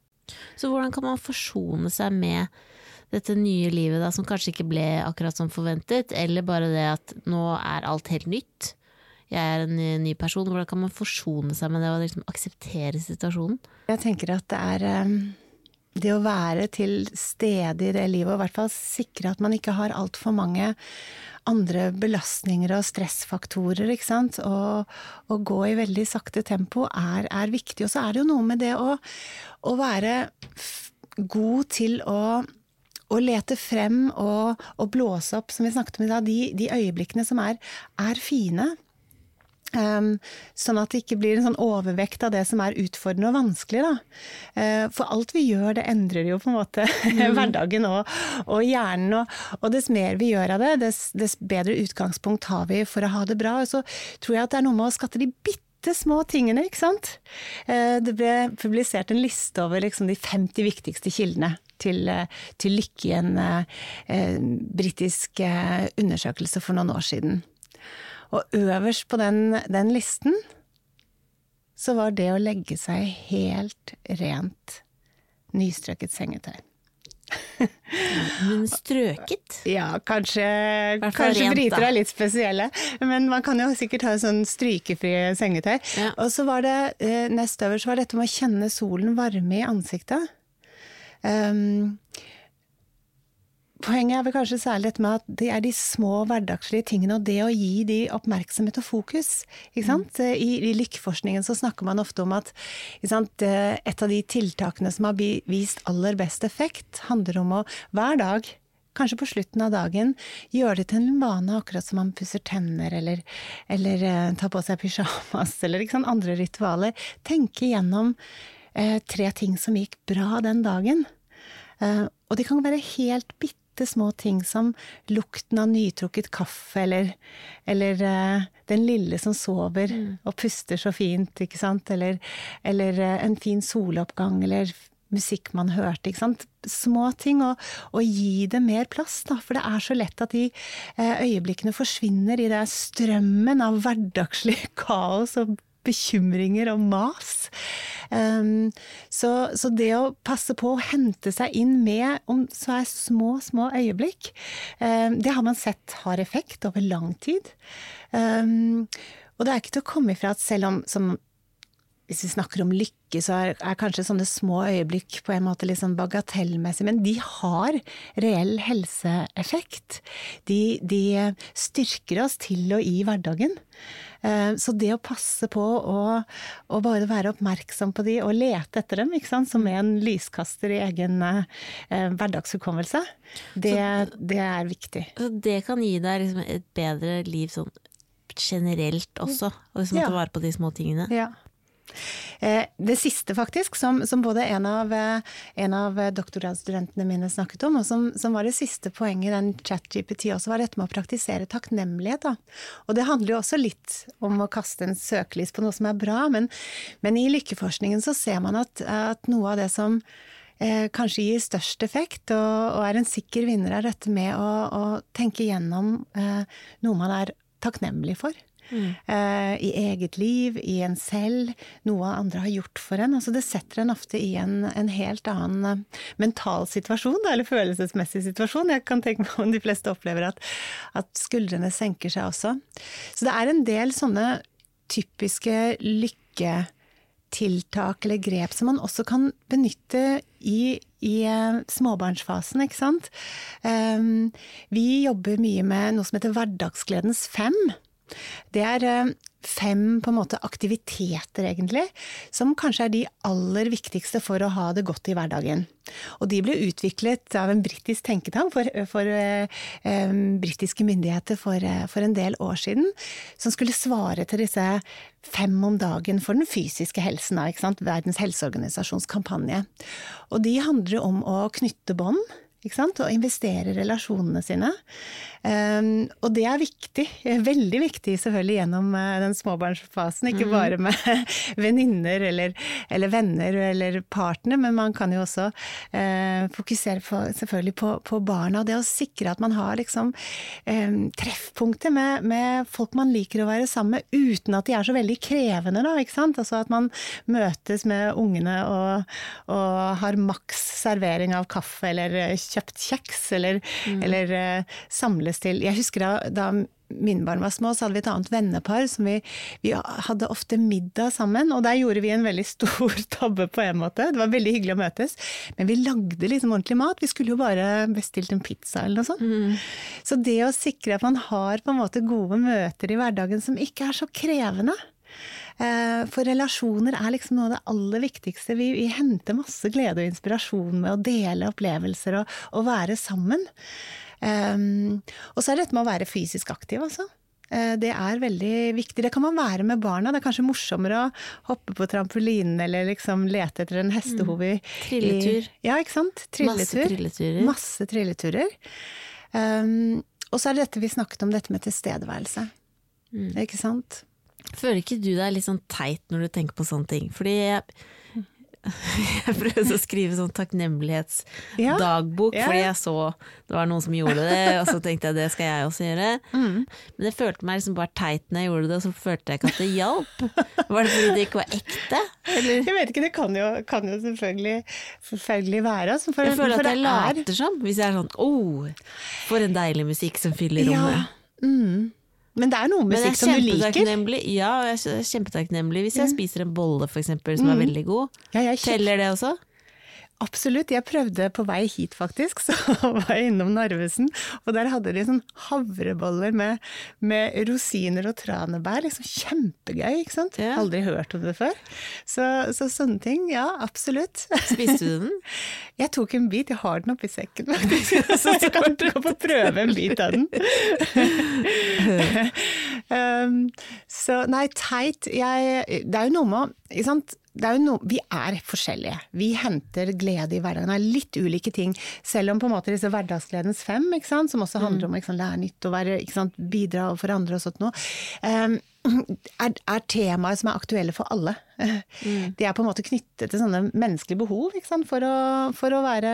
Så hvordan kan man forsone seg med dette nye livet da, som kanskje ikke ble akkurat som forventet, eller bare det at nå er alt helt nytt? Jeg er en ny person. Hvordan kan man forsone seg med det og liksom akseptere situasjonen? Jeg tenker at det er um det å være til stede i det livet, og i hvert fall sikre at man ikke har altfor mange andre belastninger og stressfaktorer, ikke sant, og, og gå i veldig sakte tempo, er, er, viktig. Og så er det jo noe med det å, å være god til å å lete frem og, og, blåse opp, som vi snakket om i dag, de, de øyeblikkene som er, er fine. Um, sånn at det ikke blir en sånn overvekt av det som er utfordrende og vanskelig. Da. Uh, for alt vi gjør, det endrer jo på en måte mm. hverdagen og, og hjernen. Og, og, dess mer vi gjør av det, dess, dess, bedre utgangspunkt har vi for å ha det bra. Og så tror jeg at det er noe med å skatte de bitte små tingene, ikke sant. Uh, det ble publisert en liste over liksom, de 50 viktigste kildene til, til lykke i en uh, britisk undersøkelse for noen år siden. Og øverst på den, den listen så var det å legge seg helt rent nystrøket sengetøy. Men strøket? Ja, kanskje, kanskje briter er litt spesielle. Men man kan jo sikkert ha sånn strykefrie sengetøy. Ja. Og så var det eh, nest øverst var dette med å kjenne solen varme i ansiktet. Um, Poenget er vel kanskje særlig dette med at det er de små hverdagslige tingene, og det å gi de oppmerksomhet og fokus. Mm. I, I lykkeforskningen så snakker man ofte om at sant, et av de tiltakene som har vist aller best effekt, handler om å hver dag kanskje på slutten av dagen, gjøre det til en vane, akkurat som man pusser tenner eller, eller uh, tar på seg pysjamas eller liksom, andre ritualer. Tenke gjennom uh, tre ting som gikk bra den dagen. Uh, og de kan være helt bitte små ting som lukten av nytrukket kaffe, eller, eller uh, den lille som sover mm. og puster så fint, ikke sant, eller, eller uh, en fin soloppgang, eller musikk man hørte, ikke sant. Små ting, og, og gi det mer plass, da. For det er så lett at de uh, øyeblikkene forsvinner i det strømmen av hverdagslig kaos og bekymringer og mas. Um, så, så, det å passe på å hente seg inn med om så er små, små øyeblikk, um, det har man sett har effekt over lang tid. Um, og det er ikke til å komme ifra at selv om som hvis vi snakker om lykke, så er, er, kanskje sånne små øyeblikk på en måte litt sånn bagatellmessig, men de har reell helseeffekt. De, de styrker oss til og i hverdagen. Eh, så det å passe på å, å bare være oppmerksom på de og lete etter dem, som er en lyskaster i egen eh, hverdagshukommelse, det, det, er viktig. Så det kan gi deg liksom et bedre liv sånn generelt også, og liksom ja. ta vare på de små tingene? Ja. Eh, det siste, faktisk, som, som både en av, eh, en av, doktorgradsstudentene mine snakket om, og som, som var det siste poenget i den chat-GPT også, var dette med å praktisere takknemlighet. Da. Og det handler jo også litt om å kaste en søkelys på noe som er bra, men, men i lykkeforskningen så ser man at, at noe av det som eh, kanskje gir størst effekt, og, og, er en sikker vinner, er dette med å, å tenke gjennom eh, noe man er takknemlig for. Mm. Uh, I eget liv, i en selv, noe andre har gjort for en. Altså det setter en ofte i en, en helt annen uh, mental situasjon, da, eller følelsesmessig situasjon. Jeg kan tenke meg om de fleste opplever at, at skuldrene senker seg også. Så det er en del sånne typiske lykketiltak eller grep som man også kan benytte i, i uh, småbarnsfasen, ikke sant. Um, vi jobber mye med noe som heter Hverdagsgledens fem. Det er eh, fem måte aktiviteter, egentlig, som kanskje er de aller viktigste for å ha det godt i hverdagen. Og de ble utviklet av en britisk tenketank for, for uh, um, britiske myndigheter for, uh, for, en del år siden, som skulle svare til disse fem om dagen for den fysiske helsen, da, Verdens helseorganisasjons kampanje. Og de handler om å knytte bånd og investere relasjonene sine. Um, og det er viktig, veldig viktig selvfølgelig gjennom uh, den småbarnsfasen. Ikke mm. bare med venninner eller, eller, venner eller partner, men man kan jo også uh, fokusere på, selvfølgelig på, på, barna. Og det å sikre at man har liksom um, treffpunkter med, med, folk man liker å være sammen med, uten at de er så veldig krevende, da. Altså at man møtes med ungene og, og har maks servering av kaffe eller kjøpt kjeks, eller, mm. eller uh, samles til Jeg husker da, da mine barn var små, så hadde vi et annet vennepar som vi, vi, hadde ofte middag sammen. Og der gjorde vi en veldig stor tabbe på en måte. Det var veldig hyggelig å møtes. Men vi lagde liksom ordentlig mat. Vi skulle jo bare bestilt en pizza eller noe sånt. Mm. Så det å sikre at man har på en måte gode møter i hverdagen som ikke er så krevende, for relasjoner er liksom noe av det aller viktigste. Vi, vi henter masse glede og inspirasjon med å dele opplevelser og, og være sammen. Um, og så er det dette med å være fysisk aktiv, altså. Eh, det er veldig viktig. Det kan man være med barna. Det er kanskje morsommere å hoppe på trampolinen eller liksom lete etter en hestehove mm. Trilletur. ja, ikke sant. Trilletur. Masse trilleturer. Masse trilleturer. Um, og så er det dette vi snakket om, dette med tilstedeværelse. Mm. Ikke sant. Føler ikke du deg litt sånn teit når du tenker på sånne ting? Fordi jeg, jeg prøvde å skrive sånn takknemlighetsdagbok, ja, ja. fordi jeg så det var noen som gjorde det, og så tenkte jeg det skal jeg også gjøre. Mm. Men jeg følte meg liksom bare teit når jeg gjorde det, og så følte jeg ikke at det hjalp. Var det fordi det ikke var ekte? Eller? Jeg vet ikke, det kan jo, kan jo selvfølgelig, selvfølgelig, være. Altså, for, jeg føler at jeg later som, hvis jeg er sånn oh, for en deilig musikk som fyller rommet. Ja. Mm. Men det er noe musikk som du liker? Ja, jeg er kjempetakknemlig hvis jeg spiser en bolle for eksempel, som mm. er veldig god. Ja, Teller det også? Absolutt. Jeg prøvde på vei hit, faktisk. Så var jeg innom Narvesen, og der hadde de sånn havreboller med, med rosiner og tranebær. Liksom kjempegøy, ikke sant. Ja. Aldri hørt om det før. Så, så sånne ting, ja, absolutt. Spiste du den? Jeg tok en bit, jeg har den oppi sekken faktisk. Så skal du få prøve en bit av den. um, så nei, teit jeg, Det er jo noe med? Det er jo noe, vi er forskjellige. Vi henter glede i hverdagen av litt ulike ting. Selv om på en måte disse hverdagsgledens fem, som også handler om å lære nytt og være, bidra for andre og sånt noe. Um, er, er temaer som er aktuelle for alle. Mm. De er på en måte knyttet til sånne menneskelige behov for å, for, å, være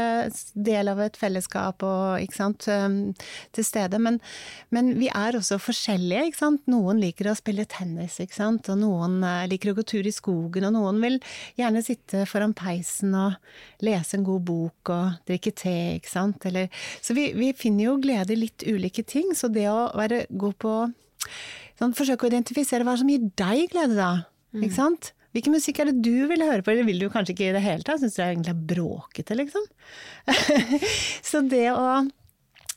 del av et fellesskap og til stede. Men, men, vi er også forskjellige. Noen liker å spille tennis, og noen eh, liker å gå tur i skogen, og noen vil gjerne sitte foran peisen og lese en god bok og drikke te. Eller, så vi, vi finner jo glede i litt ulike ting. Så det å være god på Sånn, forsøke å identifisere hva som gir deg glede, da. Mm. Ikke sant? Hvilken musikk er det du vil høre på, eller vil du kanskje ikke i det hele tatt? Syns du det egentlig er bråkete, liksom? så det å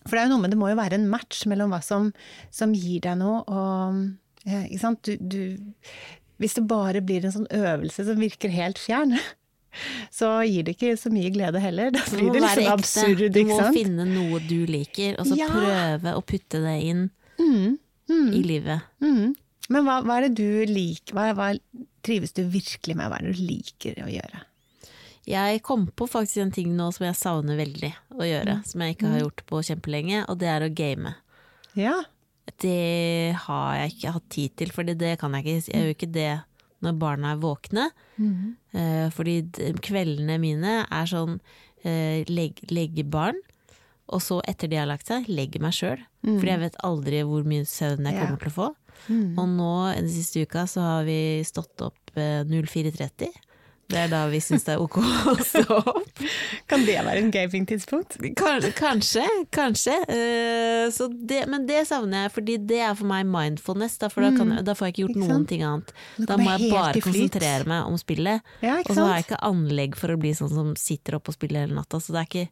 For det er jo noe med det må jo være en match mellom hva som, som gir deg noe, og Ikke sant. Du, du, hvis det bare blir en sånn øvelse som virker helt fjern, så gir det ikke så mye glede heller. Da blir det liksom absurd, ikke sant. Du må finne noe du liker, og så ja. prøve å putte det inn. Mm mm. i livet. Mm. Men hva, hva, er det du liker, hva, hva, trives du virkelig med, hva er det du liker å gjøre? Jeg kom på faktisk en ting nå som jeg savner veldig å gjøre, mm. som jeg ikke har mm. gjort på kjempelenge, og det er å game. Ja. Det har jeg ikke hatt tid til, for det kan jeg ikke. Jeg gjør ikke det når barna er våkne. Mm. Eh, fordi kveldene mine er sånn eh, legge barn, og så etter de har lagt seg, legge meg sjøl. Mm. Fordi jeg vet aldri hvor mye søvn jeg kommer ja. til å få. Mm. Og nå den siste uka så har vi stått opp 04.30. Eh, det er da vi syns det er ok å stå opp. Kan det være en gaming-tidspunkt? Kanskje, kanskje. Uh, det, men det savner jeg, fordi det er for meg mindfulness. Da, for da, kan, mm. da får jeg ikke gjort ikke noen ting annet. Da må jeg bare konsentrere meg om spillet. Ja, og så har jeg ikke anlegg for å bli sånn som sitter oppe og spiller hele natta. Så det er ikke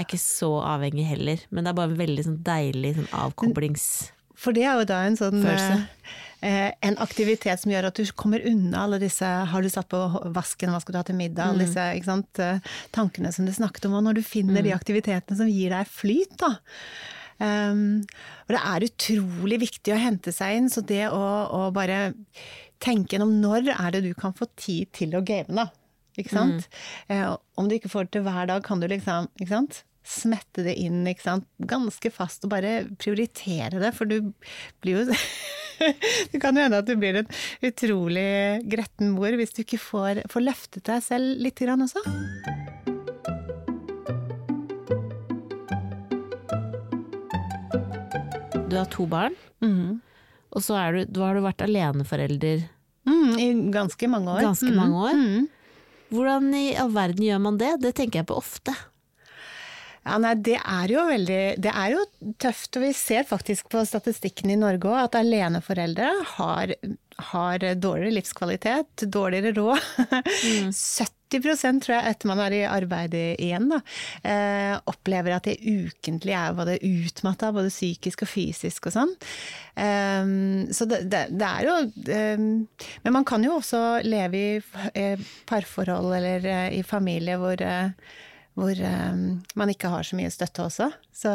jeg er ikke så avhengig heller, men det er bare en veldig sånn deilig sånn avkoblings... For det er jo da en sånn eh, eh, en aktivitet som gjør at du kommer unna alle disse Har du satt på vasken, hva skal du ha til middag? Alle disse disse sant, eh, tankene som du snakket om. Og når du finner mm. de aktivitetene som gir deg flyt, da. Um, og det er utrolig viktig å hente seg inn, så det å, å bare tenke gjennom når er det du kan få tid til å game, da. Ikke sant? Mm. Eh, om du ikke får det til hver dag, kan du liksom ikke sant? Smette det inn ikke sant? ganske fast og bare prioritere det, for du blir jo Det kan jo hende at du blir en utrolig gretten mor hvis du ikke får, får løftet deg selv litt grann også. Du har to barn, mm. og så du, du har du vært aleneforelder mm, I ganske mange år. Ganske mange år. Mm. Hvordan i all verden gjør man det? Det tenker jeg på ofte. Ja, nei, det er jo veldig Det er jo tøft, og vi ser faktisk på statistikken i Norge òg at aleneforeldre har, har dårligere livskvalitet, dårligere råd. Mm. 70% tror jeg, etter man er i arbeid igjen, da, eh, opplever at de ukentlig er både utmatta, både psykisk og fysisk og sånn. Eh, så det, det, det, er jo eh, Men man kan jo også leve i eh, parforhold eller uh, i familie hvor uh, hvor um, man ikke har så mye støtte også. Så,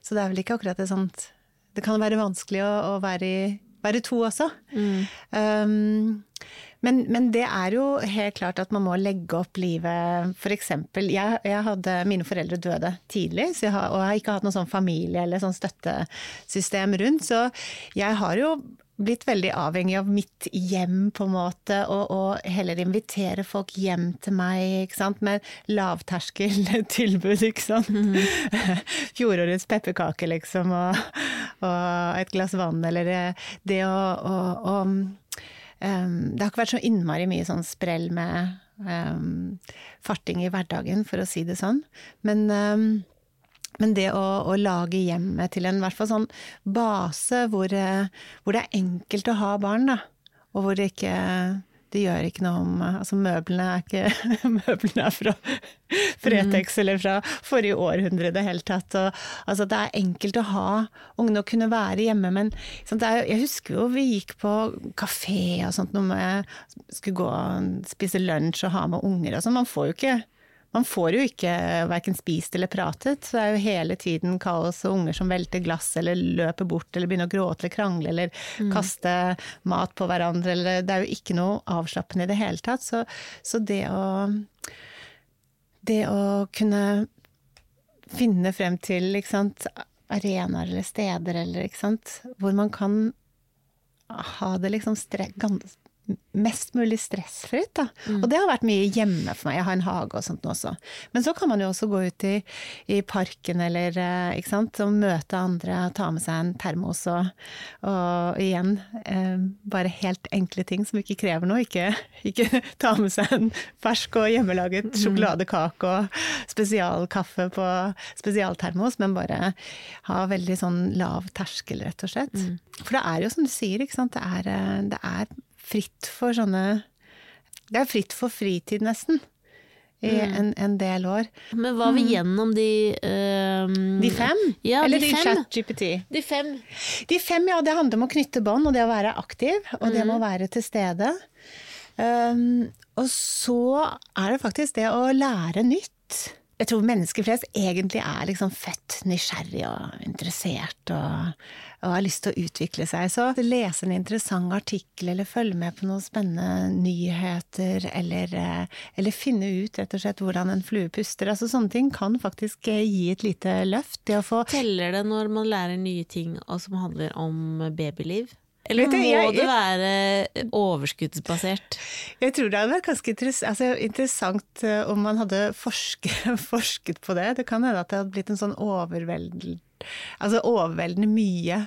så, det er vel ikke akkurat det sånt Det kan være vanskelig å, å være, i, være, to også. Mm. Um, men, men, det er jo helt klart at man må legge opp livet eksempel, jeg, jeg hadde Mine foreldre døde tidlig, jeg har, og jeg har ikke hatt noe sånn familie eller sånn støttesystem rundt. Så jeg har jo blitt veldig avhengig av mitt hjem, på en måte, og, og heller invitere folk hjem til meg, ikke sant, med lavterskeltilbud, ikke sant. Mm. Fjorårets pepperkake, liksom, og, og, et glass vann, eller det å, å, å um, Det har ikke vært så innmari mye sånn sprell med um, farting i hverdagen, for å si det sånn. Men um, men det å, å, lage hjemmet til en hvert fall sånn base hvor, eh, hvor, det er enkelt å ha barn, da. Og hvor det ikke, det gjør ikke noe om Altså, møblene er ikke Møblene er fra Fretex mm. eller fra forrige århundre i det hele tatt. Og, altså, det er enkelt å ha ungene å kunne være hjemme, men er, jeg husker jo vi gikk på kafé og sånt når vi skulle gå og spise lunsj og ha med unger og sånn. Man får jo ikke man får jo ikke verken spist eller pratet. Så det er jo hele tiden kaos og unger som velter glass eller løper bort eller begynner å gråte eller krangle eller mm. kaste mat på hverandre. Eller, det er jo ikke noe avslappende i det hele tatt. Så, så det å Det å kunne finne frem til sant, arenaer eller steder eller sant, hvor man kan ha det liksom mest mulig stressfritt. Da. Mm. Og det har vært mye hjemme for meg. Jeg har en hage og sånt også. Men så kan man jo også gå ut i, i parken eller eh, ikke sant, og møte andre, ta med seg en termos og, og igjen eh, bare helt enkle ting som ikke krever noe. Ikke, ikke ta med seg en fersk og hjemmelaget mm. sjokoladekake og spesialkaffe på spesialtermos, men bare ha veldig sånn lav terskel, rett og slett. Mm. For det er jo som du sier, ikke sant. Det er, eh, det er fritt for sånne Det er fritt for fritid, nesten. I mm. en, en, del år. Men var vi mm. gjennom de uh, De fem? Ja, Eller de, de chat-GPT? De fem. De fem, ja. Det handler om å knytte bånd, og det å være aktiv. Og mm. det med å være til stede. Um, og så er det faktisk det å lære nytt jeg tror mennesker flest egentlig er liksom født nysgjerrig og interessert og, og, har lyst til å utvikle seg. Så lese en interessant artikkel eller følge med på noen spennende nyheter eller, eller finne ut rett og slett hvordan en flue puster, altså sånne ting kan faktisk gi et lite løft. Det Teller det når man lærer nye ting som handler om babyliv? Eller må jeg, jeg, det være overskuddsbasert? Jeg tror det hadde vært ganske interessant, altså, interessant eh, om man hadde forske, forsket på det. Det kan hende at det hadde blitt en sånn overveldende, altså overveldende mye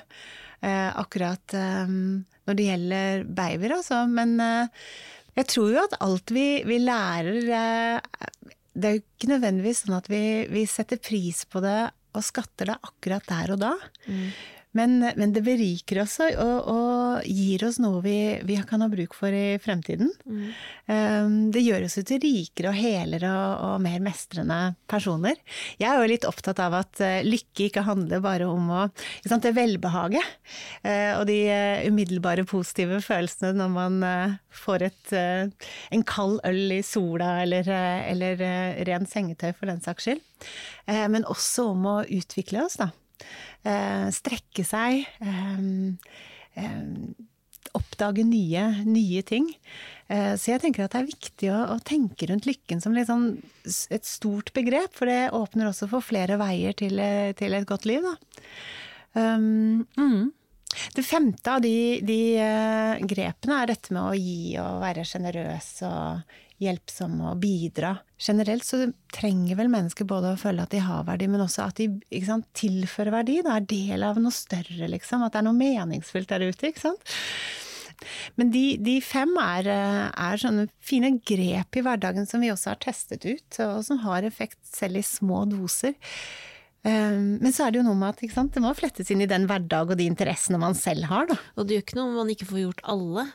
eh, akkurat eh, når det gjelder babyer, altså. Men eh, jeg tror jo at alt vi, vi lærer eh, Det er jo ikke nødvendigvis sånn at vi, vi, setter pris på det og skatter det akkurat der og da. Mm. Men, men, det beriker oss og, og, gir oss noe vi, vi, kan ha bruk for i fremtiden. Mm. Um, det gjør oss til rikere og helere og, og, mer mestrende personer. Jeg er jo litt opptatt av at uh, lykke ikke handler bare om å sant, det velbehaget uh, og de uh, umiddelbare positive følelsene når man får et, en kald øl i sola eller, eller ren sengetøy for den saks skyld. men også om å utvikle oss, da. Eh, strekke seg. Eh, eh, oppdage nye, nye ting. Så jeg tenker at det er viktig å, å tenke rundt lykken som sånn, et stort begrep, for det åpner også for flere veier til, til et godt liv. Um, mm. Det femte av de, de grepene er dette med å gi og være sjenerøs og hjelpsomme og bidra. Generelt så trenger vel mennesker både å føle at de har verdi, men også at de sant, tilfører verdi. Da er del av noe større, liksom. At det er noe meningsfullt der ute, ikke sant. Men de, de fem er, er, sånne fine grep i hverdagen som vi også har testet ut, og som har effekt selv i små doser. Ehm, men så er det jo noe med at sant, det må flettes inn i den hverdag og de interessene man selv har. Da. Og det gjør ikke noe om man ikke får gjort alle.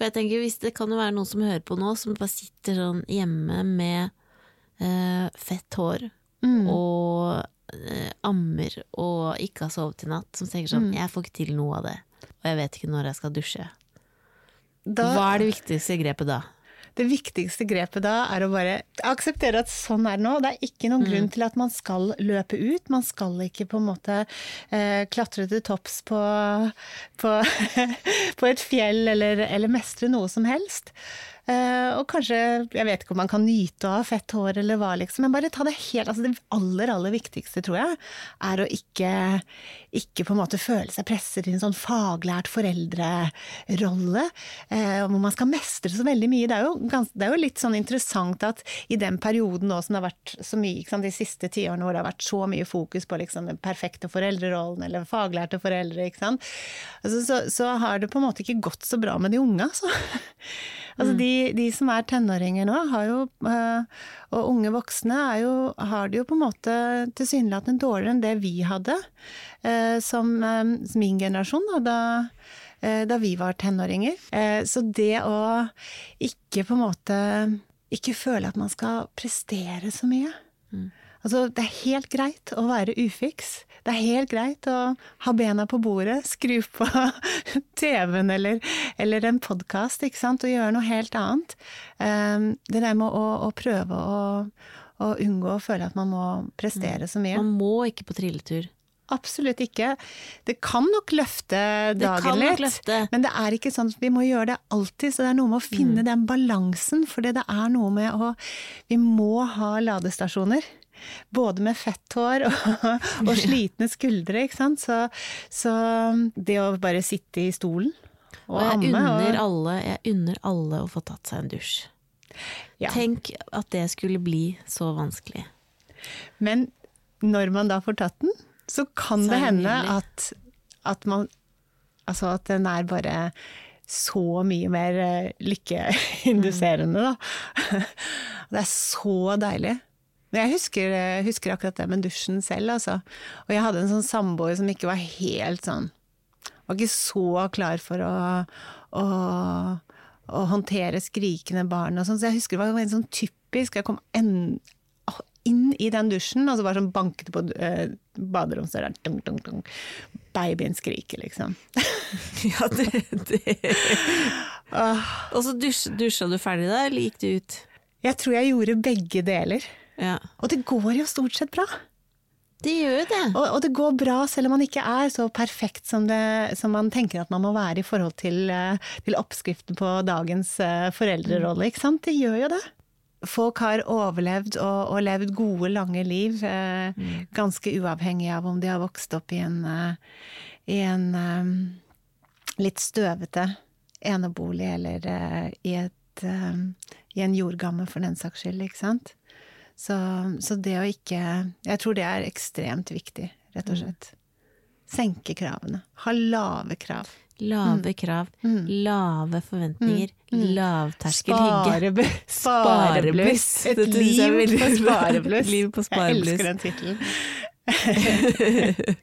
For jeg tenker, hvis Det kan jo være noen som hører på nå, som bare sitter sånn hjemme med eh, fett hår mm. og eh, ammer og ikke har sovet i natt, som tenker sånn mm. 'jeg får ikke til noe av det', og jeg vet ikke når jeg skal dusje. Da, Hva er det viktigste grepet da? Det viktigste grepet da er å bare akseptere at sånn er det nå. Det er ikke noen mm. grunn til at man skal løpe ut. Man skal ikke på en måte eh, klatre til topps på, på, på et fjell eller, eller mestre noe som helst. Uh, og kanskje, jeg vet ikke om man kan nyte å ha fett hår eller hva, liksom, men bare ta det helt altså Det aller, aller viktigste, tror jeg, er å ikke, ikke på en måte føle seg presset i en sånn faglært foreldrerolle, uh, hvor man skal mestre så veldig mye. Det er, jo, det er jo litt sånn interessant at i den perioden nå som det har vært så mye, sant, de siste tiårene hvor det har vært så mye fokus på liksom, den perfekte foreldrerollen eller faglærte foreldre, ikke sant, altså, så, så, har det på en måte ikke gått så bra med de unge, altså. altså de de, som er tenåringer nå, har jo, eh, og unge voksne, jo, har det jo på en måte tilsynelatende dårligere enn det vi hadde. Eh, som, eh, som min generasjon, da. da vi var tenåringer. Så det å ikke på en måte Ikke føle at man skal prestere så mye. Mm. Altså, det er helt greit å være ufiks. Det er helt greit å ha bena på bordet, skru på TV-en eller, eller en podkast, ikke sant, og gjøre noe helt annet. Um, det der med å, å prøve å, å, unngå å føle at man må prestere så mye. Man må ikke på trilletur. Absolutt ikke. Det kan nok løfte dagen litt, løfte. men det er ikke sånn at vi må gjøre det alltid. Så det er noe med å finne den balansen, for det er noe med å Vi må ha ladestasjoner. Både med fett hår og, og slitne skuldre, ikke sant. Så, så det å bare sitte i stolen og, Og jeg amme unner, og, alle, jeg unner alle å få tatt seg en dusj. ja. Tenk at det skulle bli så vanskelig. Men når man da får tatt den, så kan Så det hende at, at man Altså at den er bare så mye mer eh, lykkeinduserende, da. Det er så deilig. Men jeg husker, eh, husker akkurat det med dusjen selv, altså. Og jeg hadde en sånn samboer som ikke var helt sånn Var ikke så klar for å, å, å håndtere skrikende barn og sånn. Så jeg husker det var en sånn typisk Jeg kom en, inn i den dusjen, og så bare sånn banket på uh, baderomsdøra. Dunk, dunk. Babyen skriker, liksom. Ja, det, det. Og så dusj, dusja du ferdig da, eller gikk du ut? jeg tror jeg gjorde begge deler. Ja. Og det går jo stort sett bra. Det gjør det. Og, og det går bra selv om man ikke er så perfekt som, det, som man tenker at man må være i forhold til, eh, til oppskriften på dagens eh, foreldrerolle. Ikke sant? Det gjør jo det. Folk har overlevd og, og levd gode, lange liv, eh, ganske uavhengig av om de har vokst opp i en, eh, i en um, litt støvete enebolig eller uh, i, et, eh, i en jordgamme for den saks skyld, ikke sant. Så, så det å ikke Jeg tror det er ekstremt viktig, rett og slett. Senke kravene. Ha lave krav. Lave krav, lave forventninger, lavterskel hygge. Sparebluss! Sparebluss. Et liv på sparebluss. Liv på Jeg elsker den tittelen.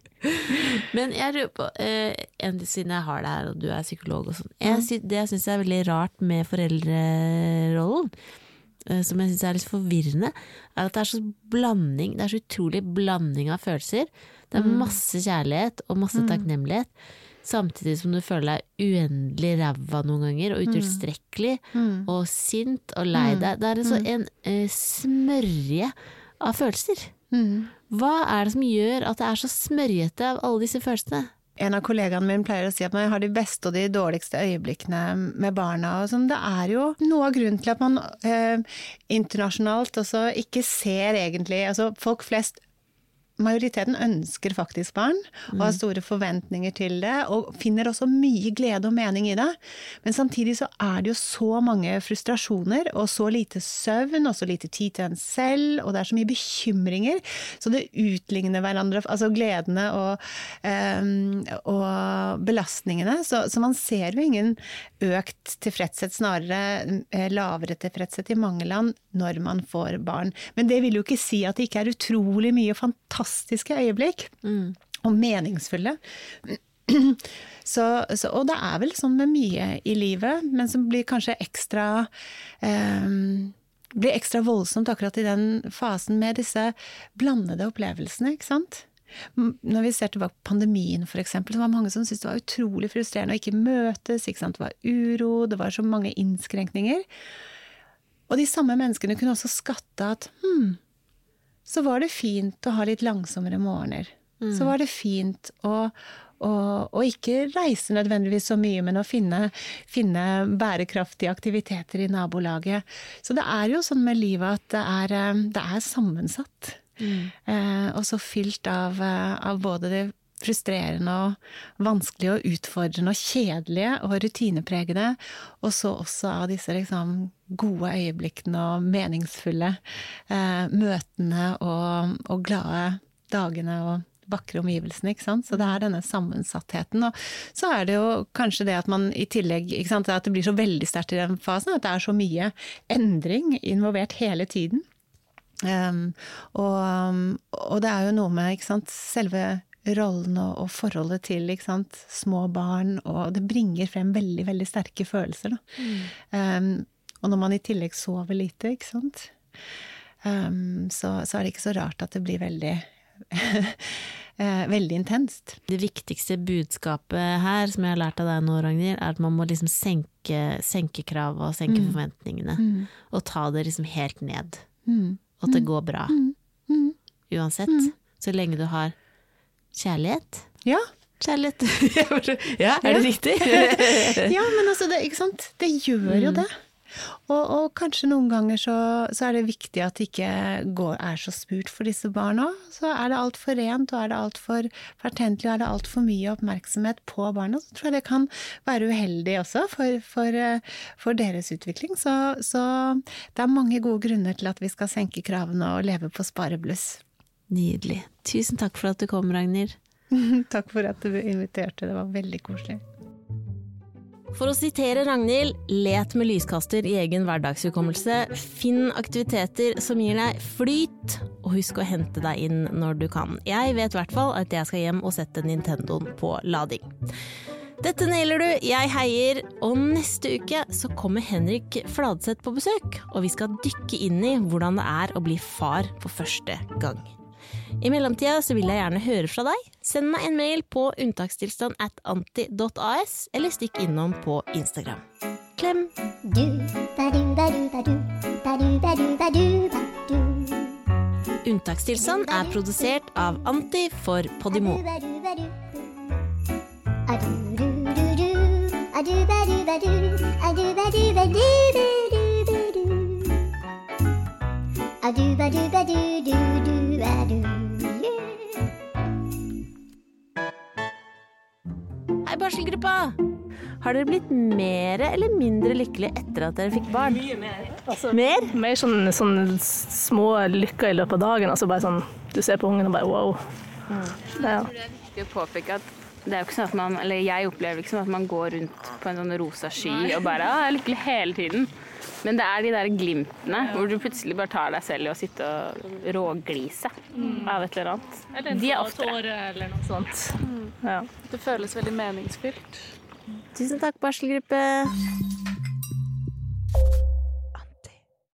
Men jeg lurer på, eh, siden jeg har det her, og du er psykolog og sånn Mm. Det jeg syns er veldig rart med foreldrerollen, som jeg syns er litt forvirrende, er at det er så blanding, det er så utrolig blanding av følelser. Det er Mm. masse kjærlighet og masse takknemlighet, samtidig som du føler deg uendelig ræva noen ganger, og utilstrekkelig, Mm. og sint og lei deg. Det er en, så, en uh, smørje av følelser. Mm. Hva er det som gjør at det er så smørjete av alle disse følelsene? En av kollegaene mine pleier å si at man har de beste og de dårligste øyeblikkene med barna. Og sånn. Det er jo noe av grunnen til at man eh, internasjonalt også ikke ser egentlig Altså folk flest Majoriteten ønsker faktisk barn og har store forventninger til det, og finner også mye glede og mening i det. Men samtidig så er det jo så mange frustrasjoner, og så lite søvn, og så lite tid til en selv, og det er så mye bekymringer. Så det utligner hverandre, altså gledene og, ehm, og belastningene. Så, så man ser jo ingen økt tilfredshet, snarere eh, lavere tilfredshet i mange land når man får barn. Men det vil jo ikke si at det ikke er utrolig mye fantastiske øyeblikk, og meningsfulle. Så, så, og det er vel sånn med mye i livet, men som blir kanskje ekstra eh, blir ekstra voldsomt akkurat i den fasen med disse blandede opplevelsene, ikke sant. Når vi ser tilbake på pandemien for eksempel, så var det mange som syntes det var utrolig frustrerende å ikke møtes, ikke. Det var uro, det var så mange innskrenkninger. Og de samme menneskene kunne også skatte at hm, så var det fint å ha litt langsommere morgener. Så var det fint å, å, å ikke reise nødvendigvis så mye, men å finne, finne bærekraftige aktiviteter i nabolaget. Så det er jo sånn med livet at det er, eh, det er sammensatt. Eh, og så fylt av, eh, av både det frustrerende og vanskelige og utfordrende og kjedelige og rutinepregede, og så også av disse liksom gode øyeblikkene og meningsfulle eh, møtene og, og glade dagene og vakre omgivelsene, ikke sant. Så det er denne sammensattheten. Og så er det jo kanskje det at man i tillegg, ikke sant, at det blir så veldig sterkt i den fasen, at det er så mye endring involvert hele tiden. Um, og, og det er jo noe med sant, selve rollen og, forholdet til små barn, og det bringer frem veldig, veldig sterke følelser. Da. Um, og når man i tillegg sover lite, ikke sant, um, så, så, er det ikke så rart at det blir veldig eh, veldig intenst. Det viktigste budskapet her, som jeg har lært av deg nå, Ragnhild, er at man må liksom senke, senke kravet og senke mm. forventningene. Mm. Og ta det liksom helt ned. Mm. Og at det går bra. Mm. Mm. Uansett. Mm. Så lenge du har kjærlighet. Ja. Kjærlighet. ja, er det riktig? ja, men altså, det, ikke sant. Det gjør jo det. Og, og, kanskje noen ganger så, så, er det viktig at det ikke går, er så spurt for disse barna. Så er det altfor rent, og er det altfor pertentlig, og er det altfor mye oppmerksomhet på barna, så tror jeg det kan være uheldig også for, for, for deres utvikling. Så, så, det er mange gode grunner til at vi skal senke kravene og leve på sparebluss. Nydelig. Tusen takk for at du kom, Ragnhild. takk for at du inviterte, det var veldig koselig. For å sitere Ragnhild, let med lyskaster i egen hverdagshukommelse, finn aktiviteter som gir deg flyt, og husk å hente deg inn når du kan. Jeg vet i hvert fall at jeg skal hjem og sette Nintendoen på lading. Dette nailer du, jeg heier, og neste uke så kommer Henrik Fladseth på besøk, og vi skal dykke inn i hvordan det er å bli far for første gang. I mellomtida så vil jeg gjerne høre fra deg. Send meg en mail på unntakstilstand at anti.as, eller stikk innom på Instagram. Klem! Unntakstilstand er produsert av Anti for Podimo. Barselgruppa! Har dere blitt mer eller mindre lykkelig etter at dere fikk barn? Mye mer. Altså, mer? Mer sånne, sånn, små lykker i løpet av dagen. Altså bare sånn, du ser på ungen og bare wow. Mm. Ja. Jeg tror det er viktig å påpeke at det er jo ikke sånn at man, eller jeg opplever ikke sånn at man går rundt på en sånn rosa sky og bare ah, er lykkelig hele tiden. Men det er de der glimtene ja. hvor du plutselig bare tar deg selv i å sitte og råglise mm. av et eller annet. Eller de er oftere. Mm. Ja. Det føles veldig meningsfylt. Tusen takk, barselgruppe.